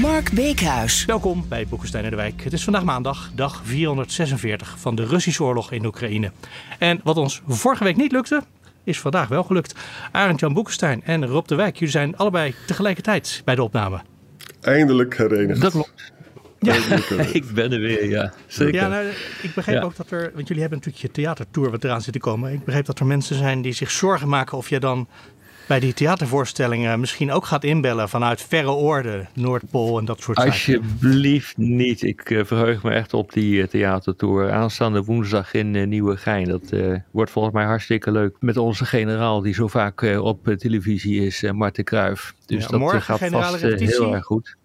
Mark Beekhuis. Welkom bij Boekenstein en de Wijk. Het is vandaag maandag, dag 446 van de Russische oorlog in Oekraïne. En wat ons vorige week niet lukte, is vandaag wel gelukt. Arend-Jan Boekenstein en Rob de Wijk, jullie zijn allebei tegelijkertijd bij de opname. Eindelijk herenigd. Dat klopt. Ja. ik ben er weer, ja. Zeker. Ja, nou, ik begreep ook dat er, want jullie hebben natuurlijk je theatertour wat eraan zit te komen. Ik begreep dat er mensen zijn die zich zorgen maken of je dan bij die theatervoorstellingen misschien ook gaat inbellen vanuit verre oorden, Noordpool en dat soort dingen. Alsjeblieft niet. Ik uh, verheug me echt op die uh, theatertour. Aanstaande woensdag in uh, Nieuwegein. Dat wordt volgens mij hartstikke leuk. Met onze generaal die zo vaak op televisie is, Marten Kruijf. Dus ja, dat morgen gaat vast heel erg goed.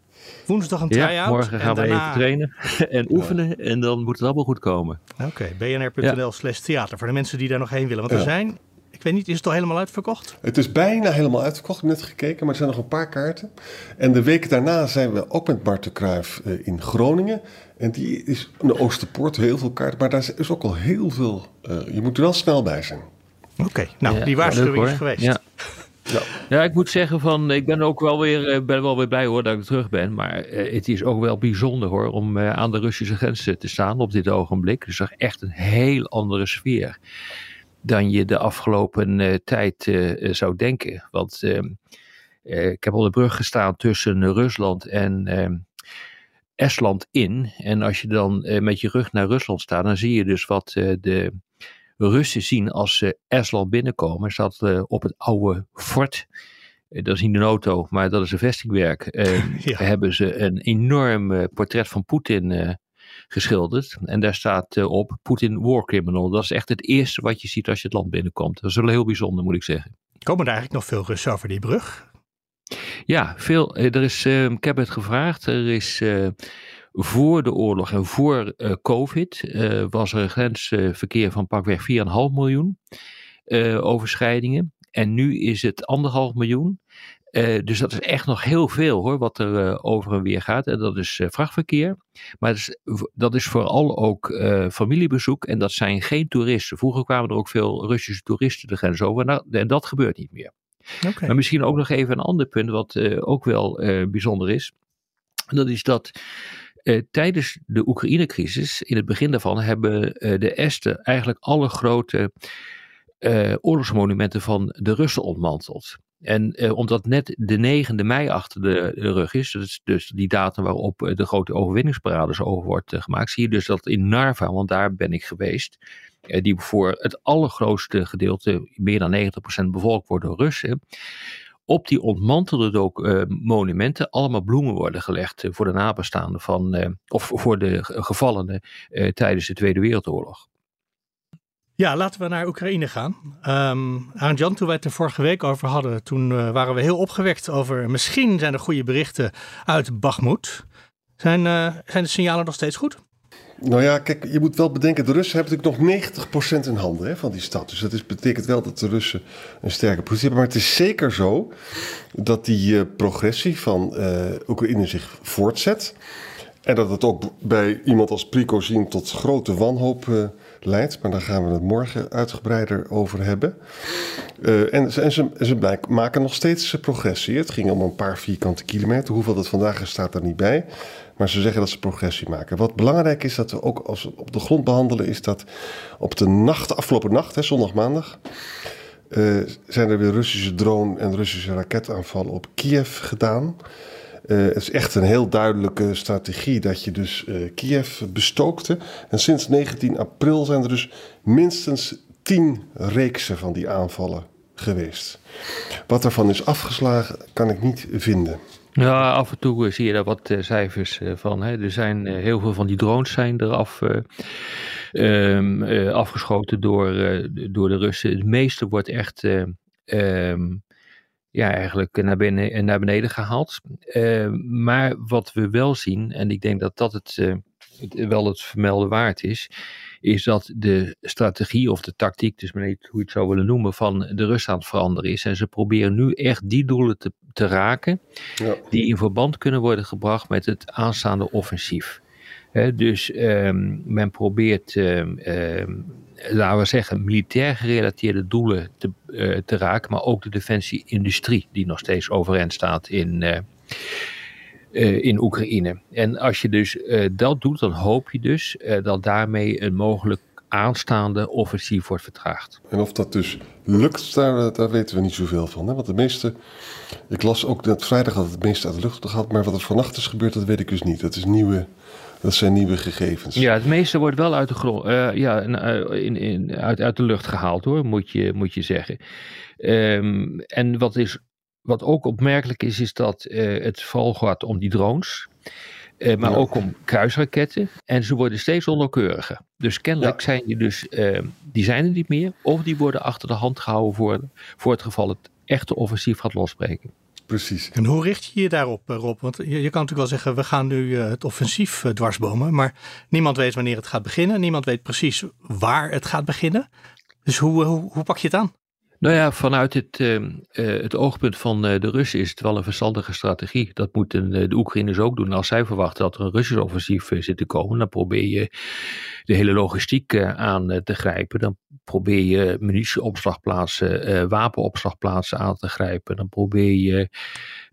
Woensdag een try-out. Ja, morgen gaan we daarna... even trainen en oefenen en dan moet het allemaal goed komen. Oké, okay, bnr.nl slash theater voor de mensen die daar nog heen willen. Want er zijn ik weet niet, is het al helemaal uitverkocht? Het is bijna helemaal uitverkocht. Ik heb net gekeken, maar er zijn nog een paar kaarten. En de week daarna zijn we ook met Bart de Kruijf in Groningen. En die is in de Oosterpoort, heel veel kaarten. Maar daar is ook al heel veel. Uh, je moet er wel snel bij zijn. Oké, okay, nou, ja, die waarschuwing is geweest. Ja. Ja. ja, ik moet zeggen van, ik ben ook wel weer, ben wel weer blij hoor dat ik terug ben. Maar uh, het is ook wel bijzonder hoor, om uh, aan de Russische grens te staan op dit ogenblik. Dus echt een heel andere sfeer dan je de afgelopen uh, tijd uh, zou denken. Want uh, ik heb op de brug gestaan tussen Rusland en ehm, Estland in. En als je dan met je rug naar Rusland staat, dan zie je dus wat de Russen zien als ze Estland binnenkomen. Er staat op het oude fort. Dat is niet een auto, maar dat is een vestingwerk. ja. Hebben ze een enorm portret van Poetin geschilderd. En daar staat uh, op Putin War Criminal. Dat is echt het eerste wat je ziet als je het land binnenkomt. Dat is wel heel bijzonder, moet ik zeggen. Komen er eigenlijk nog veel Russen over die brug? Ja, veel. Er is, uh, ik heb het gevraagd. Er is uh, voor de oorlog en voor COVID was er een grensverkeer van pakweg 4,5 miljoen overschrijdingen. En nu is het anderhalf miljoen. Uh, dus dat is echt nog heel veel hoor, wat er uh, over en weer gaat. En dat is uh, vrachtverkeer. Maar dat is, dat is vooral ook familiebezoek. En dat zijn geen toeristen. Vroeger kwamen er ook veel Russische toeristen de grens over. Nou, en dat gebeurt niet meer. Okay. Maar misschien ook nog even een ander punt, wat ook wel bijzonder is. Dat is dat tijdens de Oekraïne-crisis, in het begin daarvan, hebben de Esten eigenlijk alle grote oorlogsmonumenten van de Russen ontmanteld. En uh, omdat net de 9e mei achter de, rug is, dus, dus die datum waarop uh, de grote overwinningsparades over wordt uh, gemaakt, zie je dus dat in Narva, want daar ben ik geweest, die voor het allergrootste gedeelte, meer dan 90% bevolkt wordt door Russen, op die ontmantelde monumenten allemaal bloemen worden gelegd voor de nabestaanden van, of voor de gevallenen tijdens de Tweede Wereldoorlog. Ja, laten we naar Oekraïne gaan. Um, aan Jan, toen wij het er vorige week over hadden, toen uh, waren we heel opgewekt over misschien zijn er goede berichten uit Bakhmut. Zijn, uh, zijn de signalen nog steeds goed? Nou ja, kijk, je moet wel bedenken, de Russen hebben natuurlijk nog 90% in handen hè, van die stad. Dus dat is, betekent wel dat de Russen een sterke positie hebben. Maar het is zeker zo dat die uh, progressie van Oekraïne zich voortzet. En dat het ook bij iemand als Prigozhin tot grote wanhoop leidt. Maar daar gaan we het morgen uitgebreider over hebben. Uh, en, ze, ze blijk, maken nog steeds progressie. Het ging om een paar vierkante kilometer. Hoeveel dat vandaag is, staat er niet bij. Maar ze zeggen dat ze progressie maken. Wat belangrijk is dat we ook als we op de grond behandelen, is dat op de nacht, afgelopen nacht, hè, zondag, maandag. Uh, zijn er weer Russische drone- en Russische raketaanvallen op Kiev gedaan. Uh, het is echt een heel duidelijke strategie dat je dus uh, Kiev bestookte. En sinds 19 april zijn er dus minstens 10 reeksen van die aanvallen geweest. Wat ervan is afgeslagen, kan ik niet vinden. Ja, af en toe zie je daar wat uh, cijfers van. Hè. Er zijn heel veel van die drones zijn eraf um, afgeschoten door, door de Russen. Het meeste wordt echt um, ja, eigenlijk naar, binnen, naar beneden gehaald. maar wat we wel zien, en ik denk dat dat het, het wel het vermelden waard is, is dat de strategie of de tactiek, dus maar niet hoe je het zou willen noemen, van de Russen aan het veranderen is. En ze proberen nu echt die doelen te, te raken ja. die in verband kunnen worden gebracht met het aanstaande offensief. dus um, men probeert, um, um, laten we zeggen, militair gerelateerde doelen te, uh, te raken, maar ook de defensie-industrie, die nog steeds overeind staat in, uh, uh, in Oekraïne. En als je dus dat doet, dan hoop je dus dat daarmee een mogelijk aanstaande offensief wordt vertraagd. En of dat dus lukt, daar, weten we niet zoveel van. Hè? Want de meeste, ik las ook net vrijdag dat het meeste uit de lucht gaat, maar wat er vannacht is gebeurd, dat weet ik dus niet. Dat is nieuwe dat zijn nieuwe gegevens. Ja, het meeste wordt wel uit de, grond, uh, ja, in, in, uit, uit de lucht gehaald hoor, moet je, moet je zeggen. Um, en wat, is, wat ook opmerkelijk is, is dat uh, het vooral gaat om die drones. Uh, maar ja. ook om kruisraketten. En ze worden steeds onnauwkeuriger. Dus kennelijk ja. zijn die dus, die zijn er niet meer. Of die worden achter de hand gehouden voor, voor het geval het echte offensief gaat losbreken. Precies. En hoe richt je je daarop, eh, Rob? Want je, je kan natuurlijk wel zeggen, we gaan nu uh, het offensief uh, dwarsbomen. Maar niemand weet wanneer het gaat beginnen. Niemand weet precies waar het gaat beginnen. Dus hoe, hoe pak je het aan? Nou ja, vanuit het, uh, het oogpunt van uh, de Russen is het wel een verstandige strategie. Dat moeten de Oekraïners ook doen. Als zij verwachten dat er een Russisch offensief zit te komen, dan probeer je de hele logistiek aan te grijpen. Dan probeer je munitieopslagplaatsen, wapenopslagplaatsen aan te grijpen. Dan probeer je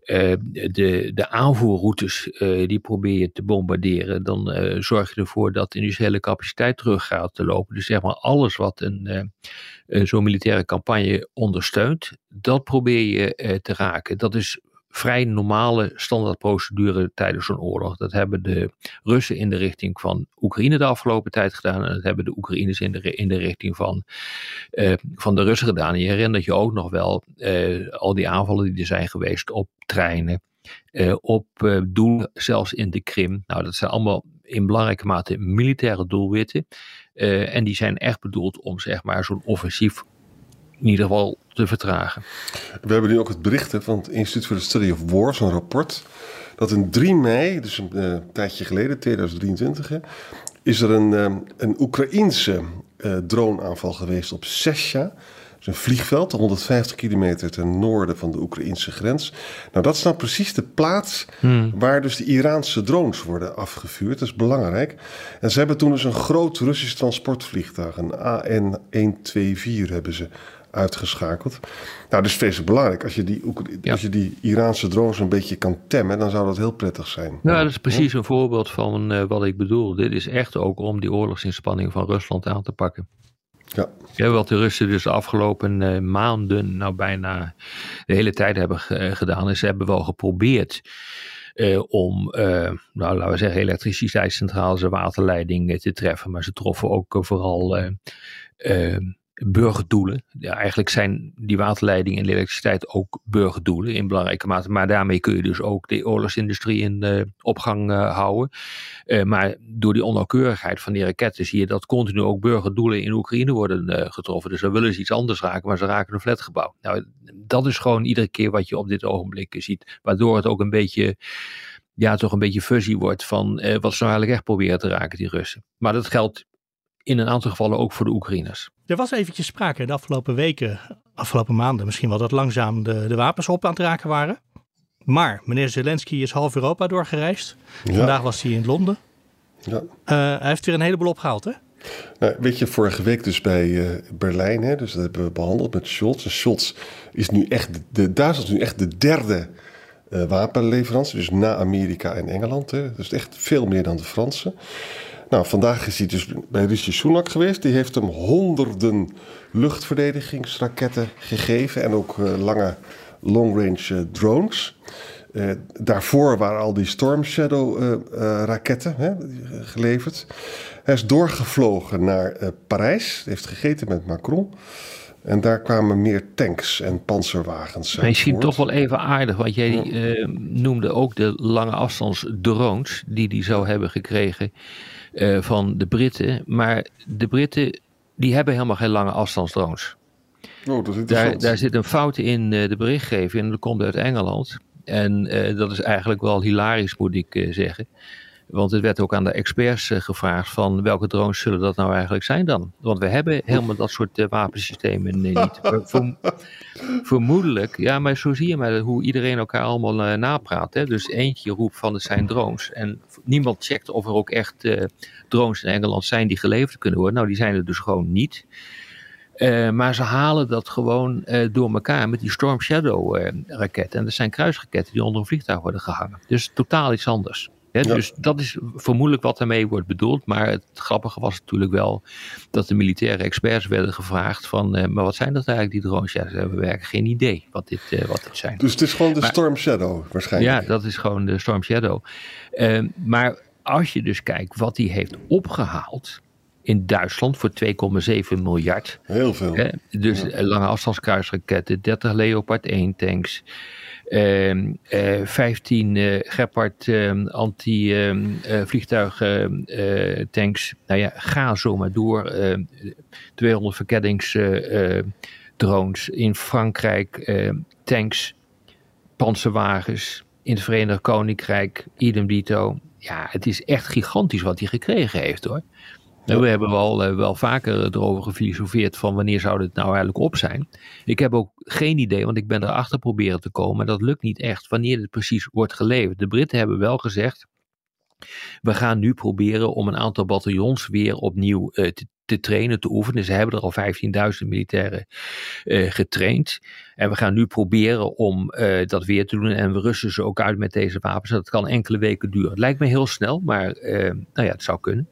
uh, de, de aanvoerroutes uh, die probeer je te bombarderen, dan uh, zorg je ervoor dat industriële capaciteit terug gaat te lopen. Dus zeg maar alles wat een, zo'n militaire campagne ondersteunt, dat probeer je te raken. Dat is vrij normale standaardprocedure tijdens zo'n oorlog. Dat hebben de Russen in de richting van Oekraïne de afgelopen tijd gedaan. En dat hebben de Oekraïners in de, in de richting van, uh, van de Russen gedaan. En je herinnert je ook nog wel uh, al die aanvallen die er zijn geweest op treinen. Uh, op doelen, zelfs in de Krim. Nou, dat zijn allemaal in belangrijke mate militaire doelwitten. en die zijn echt bedoeld om zeg maar zo'n offensief in ieder geval te vertragen. We hebben nu ook het bericht van het Instituut for the Study of War, zo'n rapport, dat in 3 mei, dus een uh, tijdje geleden, 2023, hè, is er een, uh, een Oekraïense uh, droneaanval geweest op Sesja. Dat is een vliegveld, 150 kilometer ten noorden van de Oekraïnse grens. Nou, dat is nou precies de plaats hmm. waar dus de Iraanse drones worden afgevuurd. Dat is belangrijk. En ze hebben toen dus een groot Russisch transportvliegtuig, een AN-124 hebben ze uitgeschakeld. Nou, dus vreselijk belangrijk. Als je, die, als je die Iraanse drones een beetje kan temmen, dan zou dat heel prettig zijn. Nou, dat is precies een voorbeeld van uh, wat ik bedoel. Dit is echt ook om die oorlogsinspanning van Rusland aan te pakken. Ja. ja wat de Russen dus de afgelopen uh, maanden, nou bijna de hele tijd hebben uh, gedaan, is ze hebben wel geprobeerd. Uh, om, uh, nou, laten we zeggen, elektriciteitscentrales en waterleidingen te treffen. Maar ze troffen ook vooral burgerdoelen. Ja, eigenlijk zijn die waterleiding en de elektriciteit ook burgerdoelen in belangrijke mate. Maar daarmee kun je dus ook de oorlogsindustrie in uh, opgang uh, houden. Uh, maar door die onnauwkeurigheid van die raketten zie je dat continu ook burgerdoelen in Oekraïne worden getroffen. Dus dan willen ze iets anders raken, maar ze raken een flatgebouw. Nou, dat is gewoon iedere keer wat je op dit ogenblik ziet. Waardoor het ook een beetje ja, toch een beetje fuzzy wordt van wat ze nou eigenlijk echt proberen te raken, die Russen. Maar dat geldt in een aantal gevallen ook voor de Oekraïners. Er was eventjes sprake de afgelopen weken, afgelopen maanden misschien wel, dat langzaam de, de wapens op aan het raken waren. Maar meneer Zelensky is half Europa doorgereisd. Vandaag was hij in Londen. Ja. Uh, hij heeft weer een heleboel opgehaald, hè? Nou, weet je, vorige week dus bij uh, Berlijn, hè, dus dat hebben we behandeld met Scholz. En Scholz is nu echt, de, Duitsland is nu echt de derde uh, wapenleverantie, dus na Amerika en Engeland. Hè. Dus echt veel meer dan de Fransen. Nou, vandaag is hij dus bij Rishi Sunak geweest. Die heeft hem honderden luchtverdedigingsraketten gegeven en ook uh, lange long-range uh, drones. Uh, daarvoor waren al die Storm Shadow raketten hè, geleverd. Hij is doorgevlogen naar Parijs, heeft gegeten met Macron. En daar kwamen meer tanks en panzerwagens. Maar Misschien toch wel even aardig, want jij ja. noemde ook de lange afstandsdrones die hij zou hebben gekregen uh, van de Britten. Maar de Britten die hebben helemaal geen lange afstandsdrones. Oh, dat is Daar, daar zit een fout in eh, de berichtgeving en dat komt uit Engeland. En eh, dat is eigenlijk wel hilarisch, moet ik eh, zeggen. Want het werd ook aan de experts eh, gevraagd van welke drones zullen dat nou eigenlijk zijn dan? Want we hebben helemaal dat soort eh, wapensystemen eh, niet. Ver- verm- vermoedelijk, ja, maar zo zie je maar hoe iedereen elkaar allemaal napraat. Hè? Dus eentje roept van het zijn drones. En niemand checkt of er ook echt drones in Engeland zijn die geleverd kunnen worden. Nou, die zijn er dus gewoon niet. Maar ze halen dat gewoon door elkaar met die Storm Shadow raketten. En dat zijn kruisraketten die onder een vliegtuig worden gehangen. Dus totaal iets anders. Hè? Ja. Dus dat is vermoedelijk wat daarmee wordt bedoeld. Maar het grappige was natuurlijk wel dat de militaire experts werden gevraagd van... eh, maar wat zijn dat eigenlijk die drones? Ja, ze hebben werkelijk geen idee wat dit, eh, wat dit zijn. Dus het is gewoon de Maar- Storm Shadow waarschijnlijk. Ja, dat is gewoon de Storm Shadow. Ehm, maar als je dus kijkt wat die heeft opgehaald in Duitsland voor 2,7 miljard. Heel veel. Hè? Dus eh, lange afstandskruisraketten, 30 Leopard 1 tanks. Ehm, eh, 15 eh Gepard ehm, anti-vliegtuig tanks. Nou ja, ga zo maar door. Ehm, 200 verkenningsdrones in Frankrijk. ehm, tanks, panzerwagens. In het Verenigd Koninkrijk, idem dito. Ja, het is echt gigantisch wat hij gekregen heeft hoor. We hebben wel, eh, wel vaker erover gefilosofeerd van wanneer zou dit nou eigenlijk op zijn. Ik heb ook geen idee, want ik ben erachter proberen te komen. Dat lukt niet echt, wanneer dit precies wordt geleverd. De Britten hebben wel gezegd, we gaan nu proberen om een aantal bataljons weer opnieuw eh, te, trainen, te oefenen. Ze hebben er al 15.000 militairen eh, getraind. En we gaan nu proberen om dat weer te doen. En we rusten ze ook uit met deze wapens. Dat kan enkele weken duren. Het lijkt me heel snel, maar nou ja, het zou kunnen.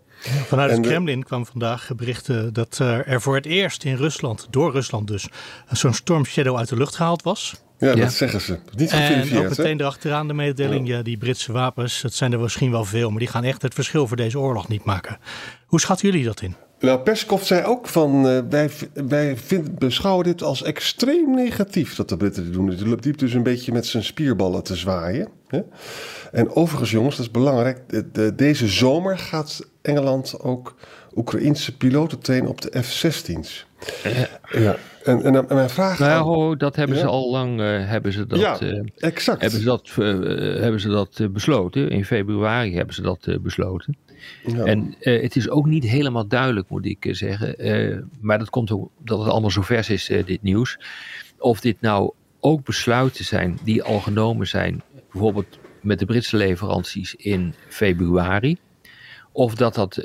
Vanuit het de- Kremlin kwam vandaag berichten dat eh, er voor het eerst in Rusland, door Rusland dus, zo'n Storm Shadow uit de lucht gehaald was. Ja, Ja. dat zeggen ze. Niet En ook meteen erachteraan de mededeling, ja, die Britse wapens, dat zijn er misschien wel veel, maar die gaan echt het verschil voor deze oorlog niet maken. Hoe schatten jullie dat in? Nou, Peskov zei ook van, eh, wij, wij vind, beschouwen dit als extreem negatief dat de Britten dit doen. Hij liep dus een beetje met zijn spierballen te zwaaien. Hè? En overigens jongens, dat is belangrijk, de- de- deze zomer gaat Engeland ook Oekraïense piloten trainen op de F-16's. Ja. En, en, en mijn vraag... Nou ja, aan- ho, dat hebben Ja. ze al lang eh, hebben ze dat, ja, eh, exact. hebben ze dat, eh, hebben ze dat eh, besloten. In februari hebben ze dat eh, besloten. En eh, het is ook niet helemaal duidelijk, moet ik eh, zeggen. eh, maar dat komt ook dat het allemaal zo vers is, dit nieuws. Of dit nou ook besluiten zijn die al genomen zijn, bijvoorbeeld met de Britse leveranties in februari. Of dat dat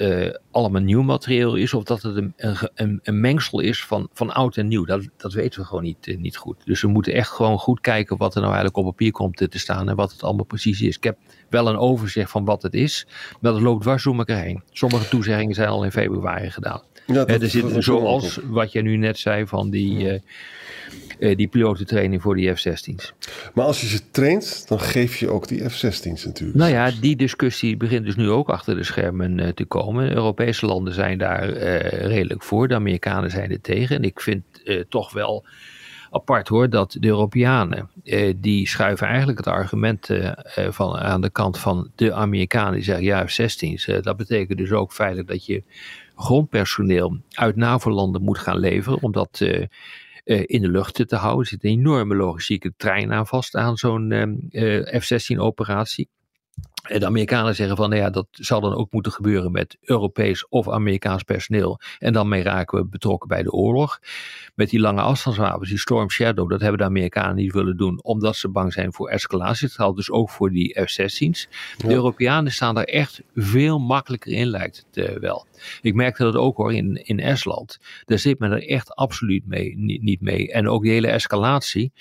allemaal nieuw materieel is, of dat het een, een, een, mengsel is van, van oud en nieuw. Dat, dat weten we gewoon niet, eh, niet goed. Dus we moeten echt gewoon goed kijken wat er nou eigenlijk op papier komt te staan en wat het allemaal precies is. Ik heb wel een overzicht van wat het is, maar dat loopt dwars door elkaar heen. Sommige toezeggingen zijn al in februari gedaan. Ja, er zit, zoals wat jij nu net zei van die, eh eh, die pilotentraining voor die F-16's. Maar als je ze traint, dan geef je ook die F-16's natuurlijk. Nou ja, die discussie begint dus nu ook achter de schermen te komen. Europese landen zijn daar eh, redelijk voor, de Amerikanen zijn er tegen. En ik vind eh, toch wel apart hoor, dat de Europeanen, eh, die schuiven eigenlijk het argument van, aan de kant van de Amerikanen. Die zeggen ja, F-16's, eh, dat betekent dus ook feitelijk dat je grondpersoneel uit NAVO-landen moet gaan leveren, omdat... eh, eh, in de lucht te houden. Er zit een enorme logistieke trein aan vast aan zo'n eh, F-16-operatie. De Amerikanen zeggen van, nou ja, dat zal dan ook moeten gebeuren met Europees of Amerikaans personeel. En dan mee raken we betrokken bij de oorlog. Met die lange afstandswapens, die Storm Shadow, dat hebben de Amerikanen niet willen doen, omdat ze bang zijn voor escalatie. Dat geldt dus ook voor die F-16's. De. Europeanen staan daar echt veel makkelijker in, lijkt het eh, wel. Ik merkte dat ook hoor in, in Estland. Daar zit men er echt absoluut mee, niet, niet mee. En ook die hele escalatie.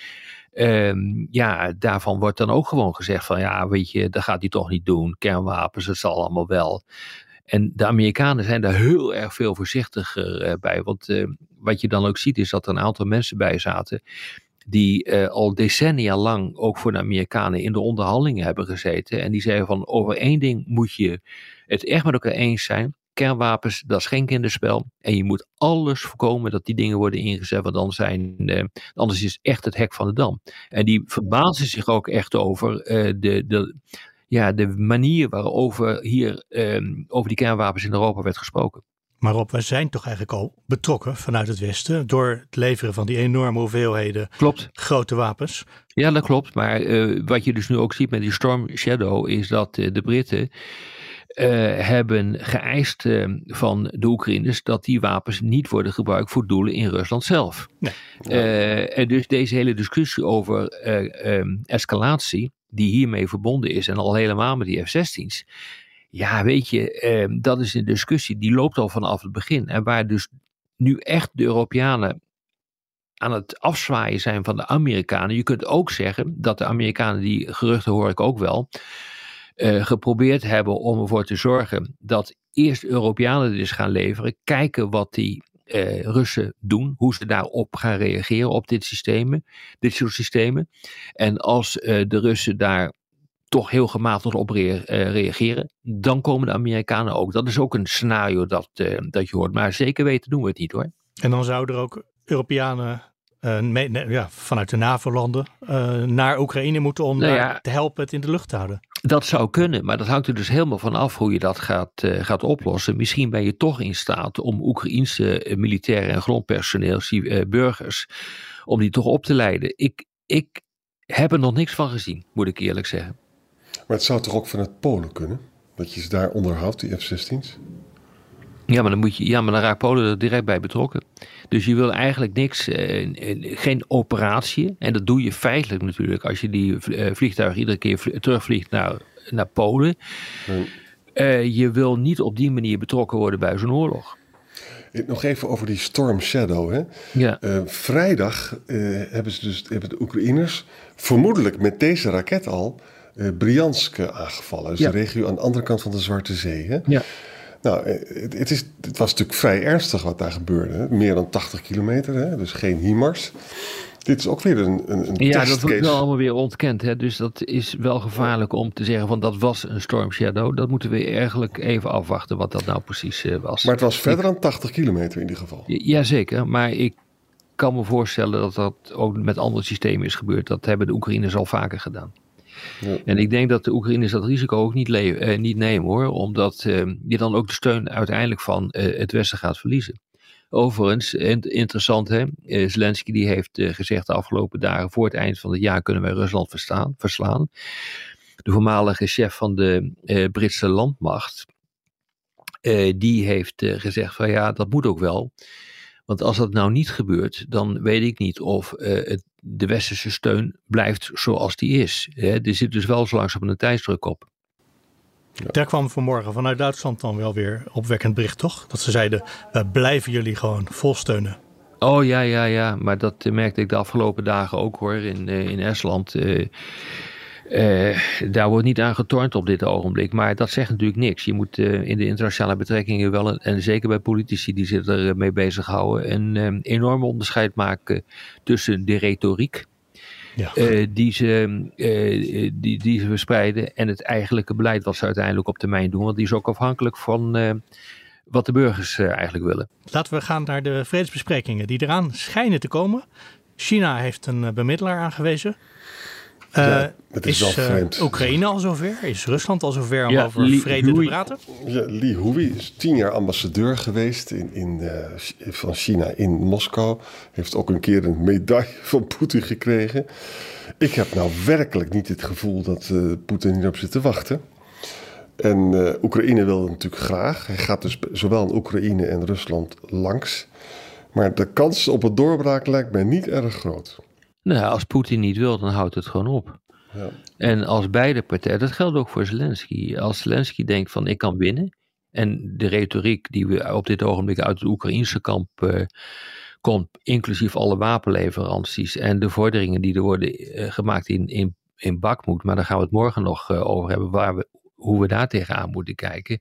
Ehm, ja, daarvan wordt dan ook gewoon gezegd van ja, weet je, dat gaat hij toch niet doen. Kernwapens, dat zal allemaal wel. En de Amerikanen zijn daar heel erg veel voorzichtiger eh, bij. Want eh, wat je dan ook ziet is dat er een aantal mensen bij zaten die eh, al decennia lang ook voor de Amerikanen in de onderhandelingen hebben gezeten. En die zeiden van over één ding moet je het echt met elkaar eens zijn. Kernwapens, dat is geen kinderspel. En je moet alles voorkomen dat die dingen worden ingezet. Want dan zijn, eh, anders is echt het hek van de dam. En die verbaasden zich ook echt over eh, de, de, ja, de manier waarover hier eh, over die kernwapens in Europa werd gesproken. Maar Rob, wij zijn toch eigenlijk al betrokken vanuit het Westen door het leveren van die enorme hoeveelheden Klopt. grote wapens. Ja, dat klopt. Maar uh, wat je dus nu ook ziet met die Storm Shadow is dat uh, de Britten uh, hebben geëist van de Oekraïners dat die wapens niet worden gebruikt voor doelen in Rusland zelf. Nee. Ja. en dus deze hele discussie over um, escalatie, die hiermee verbonden is en al helemaal met die F-16's. Ja, weet je, eh, dat is een discussie die loopt al vanaf het begin. En waar dus nu echt de Europeanen aan het afzwaaien zijn van de Amerikanen. Je kunt ook zeggen dat de Amerikanen, die geruchten hoor ik ook wel, uh, geprobeerd hebben om ervoor te zorgen dat eerst Europeanen dit eens gaan leveren, kijken wat die uh, Russen doen, hoe ze daarop gaan reageren op dit, systemen, dit soort systemen. En als uh, de Russen daar toch heel gematigd op rea reageren, dan komen de Amerikanen ook. Dat is ook een scenario dat, dat je hoort. Maar zeker weten doen we het niet hoor. En dan zouden er ook Europeanen uh, mee, nee, ja, vanuit de NAVO-landen uh, naar Oekraïne moeten om nou ja, te helpen het in de lucht te houden. Dat zou kunnen, maar dat hangt er dus helemaal van af hoe je dat gaat, uh, gaat oplossen. Misschien ben je toch in staat om Oekraïense militairen en grondpersoneel, burgers, om die toch op te leiden. Ik, ik heb er nog niks van gezien, moet ik eerlijk zeggen. Maar het zou toch ook vanuit Polen kunnen? Dat je ze daar onderhoudt, die F-16's? Ja, maar dan moet je, ja, maar dan raakt Polen er direct bij betrokken. Dus je wil eigenlijk niks, eh, geen operatie. En dat doe je feitelijk natuurlijk als je die eh, vliegtuig iedere keer terugvliegt naar, naar Polen. Nee. Uh, je wil niet op die manier betrokken worden bij zo'n oorlog. Nog even over die Storm Shadow. Hè? Ja. Uh, vrijdag hebben, ze dus, hebben de Oekraïners vermoedelijk met deze raket al Briansk aangevallen. Dus ja. de regio aan de andere kant van de Zwarte Zee. Hè? Ja. Nou, het, het, is, het was natuurlijk vrij ernstig wat daar gebeurde. Hè? Meer dan 80 kilometer, hè? dus geen HIMARS. Dit is ook weer een, een, een Ja, dat wordt wel allemaal weer ontkend. Hè? Dus dat is wel gevaarlijk om te zeggen van dat was een storm shadow. Dat moeten we eigenlijk even afwachten wat dat nou precies uh, was. Maar het was verder dan 80 kilometer in ieder geval. Jazeker, maar ik kan me voorstellen dat dat ook met andere systemen is gebeurd. Dat hebben de Oekraïners al vaker gedaan. Ja. En ik denk dat de Oekraïners dat risico ook niet, uh, niet nemen hoor, omdat uh, je dan ook de steun uiteindelijk van uh, het Westen gaat verliezen. Overigens, interessant hè, Zelensky die heeft gezegd de afgelopen dagen, voor het eind van het jaar kunnen wij Rusland verslaan. De voormalige chef van de Britse landmacht, die heeft gezegd van ja, dat moet ook wel. Want als dat nou niet gebeurt, dan weet ik niet of uh, het, de westerse steun blijft zoals die is. Hè? Er zit dus wel zo langzaam een tijdsdruk op. Ja. Daar kwam vanmorgen vanuit Duitsland dan wel weer opwekkend bericht, toch? Dat ze zeiden, we blijven jullie gewoon vol steunen. Oh ja, ja, ja. Maar dat merkte ik de afgelopen dagen ook hoor in, uh, in Estland. Uh, uh, daar wordt niet aan getornd op dit ogenblik. Maar dat zegt natuurlijk niks. Je moet uh, in de internationale betrekkingen wel, een, en zeker bij politici die zich ermee bezighouden, een um, enorm onderscheid maken tussen de retoriek. Ja. Uh, die, ze, die, die ze verspreiden en het eigenlijke beleid wat ze uiteindelijk op termijn doen. Want die is ook afhankelijk van wat de burgers eigenlijk willen. Laten we gaan naar de vredesbesprekingen die eraan schijnen te komen. China heeft een bemiddelaar aangewezen. Uh, ja, het is, is uh, Oekraïne al zover? Is Rusland al zover om ja, over Li vrede Hui, te praten? Ja, Li Hui is tien jaar ambassadeur geweest in, in, uh, van China in Moskou. Heeft ook een keer een medaille van Poetin gekregen. Ik heb nou werkelijk niet het gevoel dat Poetin hierop zit te wachten. En Oekraïne wil het natuurlijk graag. Hij gaat dus zowel in Oekraïne en Rusland langs. Maar de kans op een doorbraak lijkt mij niet erg groot. Nou, als Poetin niet wil, dan houdt het gewoon op. Ja. En als beide partijen, dat geldt ook voor Zelensky. Als Zelensky denkt van ik kan winnen. En de retoriek die we op dit ogenblik uit het Oekraïnse kamp uh, komt, inclusief alle wapenleveranties en de vorderingen die er worden uh, gemaakt in, in, in Bakmoed. Maar daar gaan we het morgen nog uh, over hebben, waar we, hoe we daar tegenaan moeten kijken.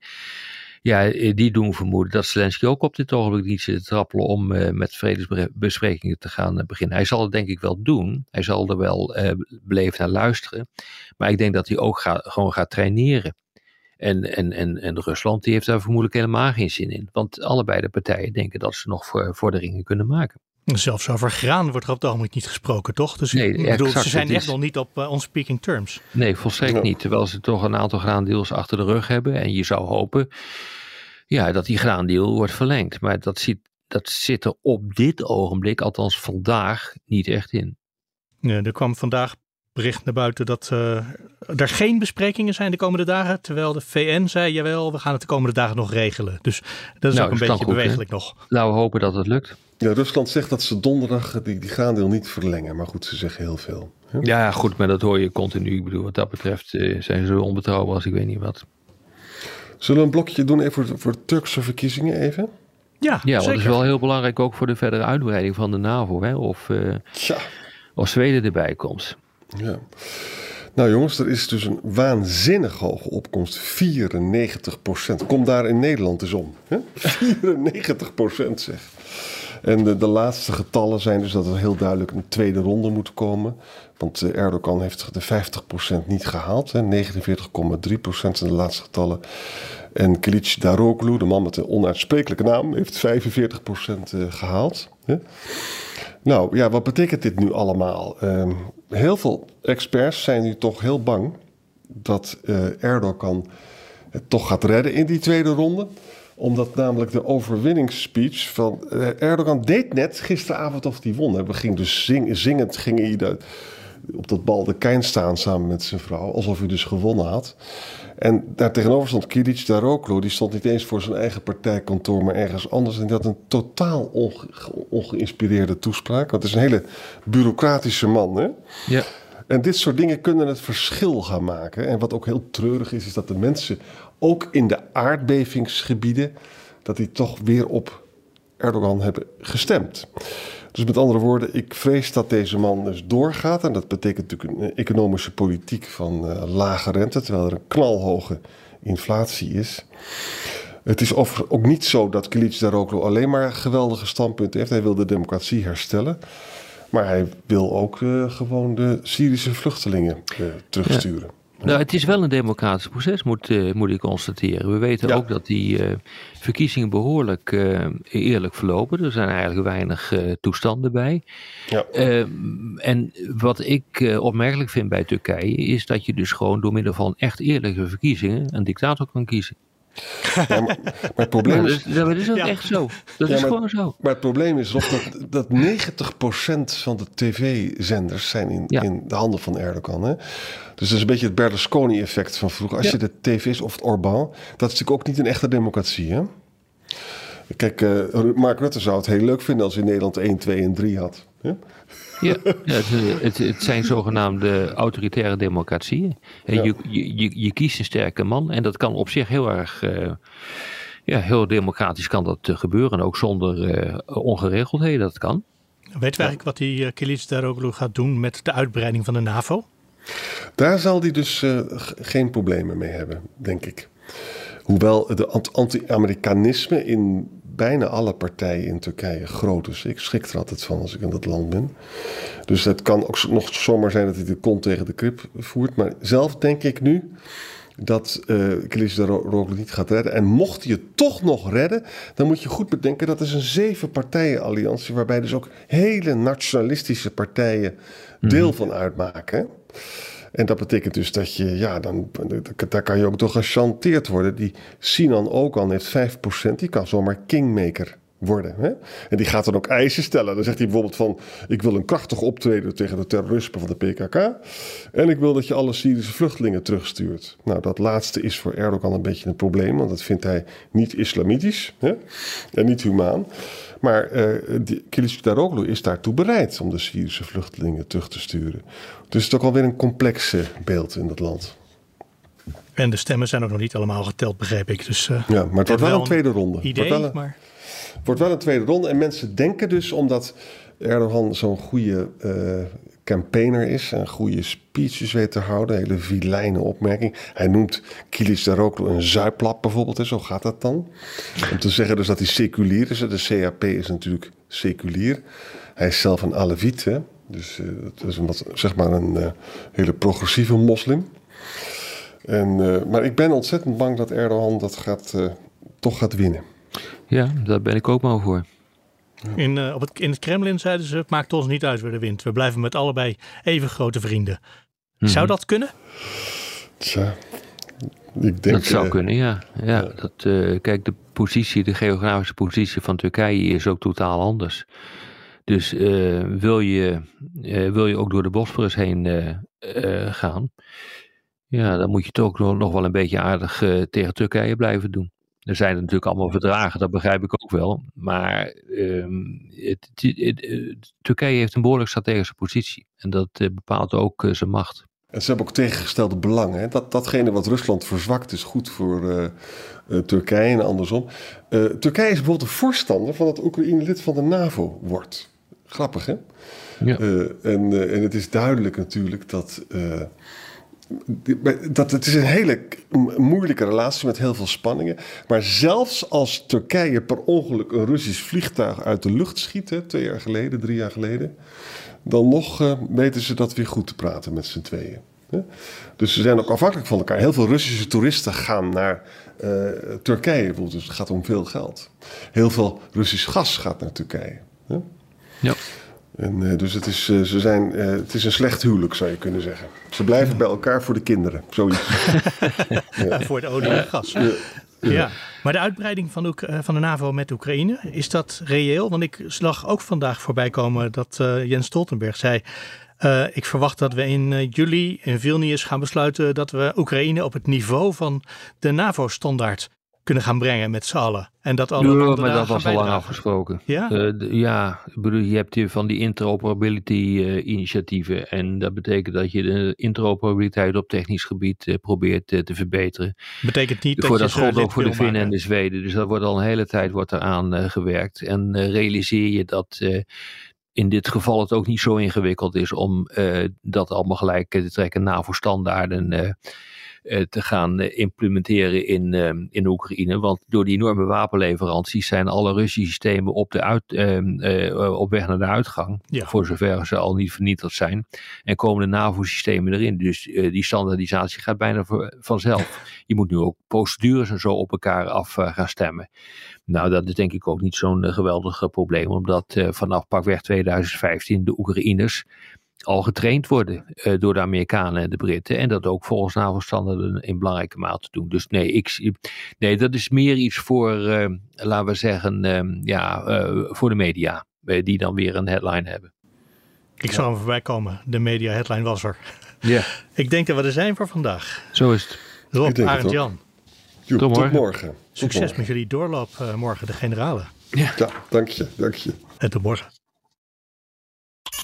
Ja, eh, die doen vermoeden dat Zelensky ook op dit ogenblik niet zit te trappelen om uh, met vredesbesprekingen te gaan uh, beginnen. Hij zal het denk ik wel doen. Hij zal er wel uh, beleefd naar luisteren. Maar ik denk dat hij ook gewoon gaat traineren. En, en, en, en Rusland die heeft daar vermoedelijk helemaal geen zin in. Want allebei de partijen denken dat ze nog vorderingen kunnen maken. Zelfs over graan wordt er op het ogenblik niet gesproken, toch? Dus nee, ik bedoel, exact, ze zijn echt is... nog niet op uh, on-speaking terms. Nee, volstrekt ja. niet. Terwijl ze toch een aantal graandeals achter de rug hebben. En je zou hopen ja, dat die graandeal wordt verlengd. Maar dat, ziet, dat zit er op dit ogenblik, althans vandaag, niet echt in. Ja, er kwam vandaag bericht naar buiten dat uh, er geen besprekingen zijn de komende dagen. Terwijl de VN zei, jawel, we gaan het de komende dagen nog regelen. Dus dat is Nou, ook een beetje goed, bewegelijk nog. Laten we hopen dat het lukt. Ja, Rusland zegt dat ze donderdag die, die graandeel niet verlengen. Maar goed, ze zeggen heel veel. hè? Ja, goed, maar dat hoor je continu. Ik bedoel, wat dat betreft eh, zijn ze onbetrouwbaar als ik weet niet wat. Zullen we een blokje doen even voor, voor Turkse verkiezingen even? Ja, Ja, dat is wel heel belangrijk ook voor de verdere uitbreiding van de NAVO. Hè? Of, eh, of Zweden erbij komt. Ja. Nou jongens, er is dus een waanzinnig hoge opkomst. 94% Kom daar in Nederland eens om. Hè? 94% zeg. En de, de laatste getallen zijn dus dat er heel duidelijk een tweede ronde moet komen. Want eh, Erdogan heeft de 50% niet gehaald. hè. 49,3% zijn de laatste getallen. En Kilic Daroglu, de man met de onuitsprekelijke naam, heeft 45% gehaald. hè. Nou ja, wat betekent dit nu allemaal? Ehm, heel veel experts zijn nu toch heel bang dat eh, Erdogan het toch gaat redden in die tweede ronde. Omdat namelijk de overwinningsspeech van eh, Erdogan deed net gisteravond of hij won. hè. We gingen dus zing, zingend ging hij op dat baldekijn staan samen met zijn vrouw. Alsof hij dus gewonnen had. En daar tegenover stond Kilic Daroglu. Die stond niet eens voor zijn eigen partijkantoor, maar ergens anders. En die had een totaal onge- ongeïnspireerde toespraak. Want het is een hele bureaucratische man, hè? Ja. En dit soort dingen kunnen het verschil gaan maken. En wat ook heel treurig is, is dat de mensen ook in de aardbevingsgebieden, dat die toch weer op Erdogan hebben gestemd. Dus met andere woorden, ik vrees dat deze man dus doorgaat. En dat betekent natuurlijk een economische politiek van eh, lage rente, terwijl er een knalhoge inflatie is. Het is ook niet zo dat Kilic Daroglu alleen maar geweldige standpunten heeft. Hij wil de democratie herstellen. Maar hij wil ook eh, gewoon de Syrische vluchtelingen eh, terugsturen. Nou, het is wel een democratisch proces, moet, eh, moet ik constateren. We weten Ja. ook dat die eh, verkiezingen behoorlijk eh, eerlijk verlopen. Er zijn eigenlijk weinig toestanden bij. Ja. Ehm, en wat ik opmerkelijk vind bij Turkije is dat je dus gewoon door middel van echt eerlijke verkiezingen een dictator kan kiezen. Ja, maar, maar het probleem is, dat, dat is ook Ja. echt zo. Dat Ja, is maar- gewoon zo. maar het probleem is Rob, dat, dat 90% van de tv-zenders zijn in, Ja. in de handen van Erdogan. Hè? Dus dat is een beetje het Berlusconi-effect van vroeger. Als Ja. je de tv is of het Orbán, dat is natuurlijk ook niet een echte democratie. Hè? Kijk, eh, Mark Rutte zou het heel leuk vinden als hij Nederland 1, 2 en 3 had. Hè? Ja, het, het, het zijn zogenaamde autoritaire democratieën. En Ja. Je, je, je, kiest een sterke man en dat kan op zich heel erg, eh, ja, heel democratisch kan dat eh, gebeuren. Ook zonder eh, ongeregeldheden, dat kan. Weten we eigenlijk wat die uh, Kilic Daroglu gaat doen met de uitbreiding van de NAVO? Daar zal hij dus eh, geen problemen mee hebben, denk ik. Hoewel de ant- anti-Amerikanisme in bijna alle partijen in Turkije groot is. Ik schrik er altijd van als ik in dat land ben. Dus het kan ook nog zomaar zijn dat hij de kont tegen de krip voert. Maar zelf denk ik nu dat uh, Kilic Daroglu niet gaat redden. En mocht hij het toch nog redden, dan moet je goed bedenken dat is een zeven partijen alliantie waarbij dus ook hele nationalistische partijen deel van uitmaken. En dat betekent dus dat je, ja, dan, daar kan je ook door gechanteerd worden. Die Sinan Okan heeft 5%, die kan zomaar kingmaker worden. Hè? En die gaat dan ook eisen stellen. Dan zegt hij bijvoorbeeld van, ik wil een krachtig optreden tegen de terrorisme van de PKK. En ik wil dat je alle Syrische vluchtelingen terugstuurt. Nou, dat laatste is voor Erdogan een beetje een probleem, want dat vindt hij niet islamitisch hè? en niet humaan. Maar uh, Kilic Daroglu is daartoe bereid om de Syrische vluchtelingen terug te sturen. Dus het is ook alweer een complex uh, beeld in dat land. En de stemmen zijn ook nog niet allemaal geteld, begreep ik. Dus, uh, ja, maar het wordt wel een tweede ronde. Idee, wordt wel een, maar... wordt wel een tweede ronde. En mensen denken dus, omdat Erdogan zo'n goede uh, campaigner is... en goede speeches weet te houden, hele vilijne opmerking. Hij noemt Kilic Daroglu een zuiplap bijvoorbeeld, zo gaat dat dan. Om te zeggen dus dat hij seculier is. De CAP is natuurlijk seculier. Hij is zelf een Alevit, hè. Dus uh, dat is een, wat, zeg maar een uh, hele progressieve moslim. En, uh, maar ik ben ontzettend bang dat Erdogan dat gaat, toch gaat winnen. Ja, daar ben ik ook bang voor. In, uh, op het, in het Kremlin zeiden ze: het maakt ons niet uit wie er wint. We blijven met allebei even grote vrienden. Mm -hmm. Zou dat kunnen? Tja, Ik denk, dat zou eh, kunnen, ja. ja, Dat, eh, kijk, de positie, de geografische positie van Turkije is ook totaal anders. Dus eh, wil, je, eh, wil je ook door de Bosporus heen eh, eh, gaan, ja, dan moet je het ook nog, nog wel een beetje aardig eh, tegen Turkije blijven doen. Er zijn natuurlijk allemaal verdragen, dat begrijp ik ook wel. Maar ehm, het, het- het- Turkije heeft een behoorlijk strategische positie. En dat eh, bepaalt ook eh, zijn macht. En ze hebben ook tegengestelde belangen. Hè? Dat, datgene wat Rusland verzwakt is goed voor eh, Turkije en andersom. Turkije is bijvoorbeeld een voorstander van dat Oekraïne lid van de NAVO wordt. Grappig, hè? Ja. En, en het is duidelijk natuurlijk dat. Dat het is een hele moeilijke relatie met heel veel spanningen. Maar zelfs als Turkije per ongeluk een Russisch vliegtuig uit de lucht schiet, hè, twee jaar geleden, drie jaar geleden, dan nog eh, weten ze dat weer goed te praten met z'n tweeën. Dus ze zijn ook afhankelijk van elkaar. Heel veel Russische toeristen gaan naar eh, Turkije. Dus het gaat om veel geld. Heel veel Russisch gas gaat naar Turkije. Ja. En, eh, dus het is, eh, ze zijn, eh, het is een slecht huwelijk, zou je kunnen zeggen. Ze blijven bij elkaar voor de kinderen. Zoiets. Ja, voor het olie en gas. Ja. Maar de uitbreiding van de, eh, van de NAVO met Oekraïne, is dat reëel? Want ik zag ook vandaag voorbij komen dat eh, Jens Stoltenberg zei... eh, ik verwacht dat we in juli in Vilnius gaan besluiten dat we Oekraïne op het niveau van de NAVO-standaard kunnen gaan brengen met z'n allen. En dat alle Ja, maar dat was al lang afgesproken. Ja? Eh, ja, ik bedoel, je hebt hier van die interoperability-initiatieven. en dat betekent dat je de interoperabiliteit op technisch gebied eh, probeert eh, te verbeteren. Betekent niet dat voor je dat ze geldt ook voor de Finnen en de Zweden. Dus dat wordt al een hele tijd wordt eraan gewerkt. En realiseer je dat in dit geval het ook niet zo ingewikkeld is om eh, dat allemaal gelijk te trekken, NAVO-standaarden te gaan eh, implementeren in, eh, in Oekraïne. Want door die enorme wapenleveranties zijn alle Russische systemen op, de uit, eh, eh, op weg naar de uitgang. Ja. Voor zover ze al niet vernietigd zijn. En komen de NAVO-systemen erin. Dus eh, die standaardisatie gaat bijna vanzelf. Je moet nu ook procedures en zo op elkaar af eh, gaan stemmen. Nou, dat is denk ik ook niet zo'n eh, geweldig eh, probleem. Omdat eh, vanaf pakweg 2015 de Oekraïners al getraind worden eh, door de Amerikanen en de Britten. En dat ook volgens NAVO-standaarden in belangrijke mate doen. Dus nee, ik, nee dat is meer iets voor, eh, laten we zeggen, eh, ja, eh, voor de media. die dan weer een headline hebben. Ik zou hem voorbij komen. De media headline was er. Ja, Ik denk dat we er zijn voor vandaag. zo is het. Rob, Arend. Jan. Tot tot morgen. Tot Succes morgen. met jullie doorloop eh, morgen, de generale. Ja, dank je, dank je. En tot morgen.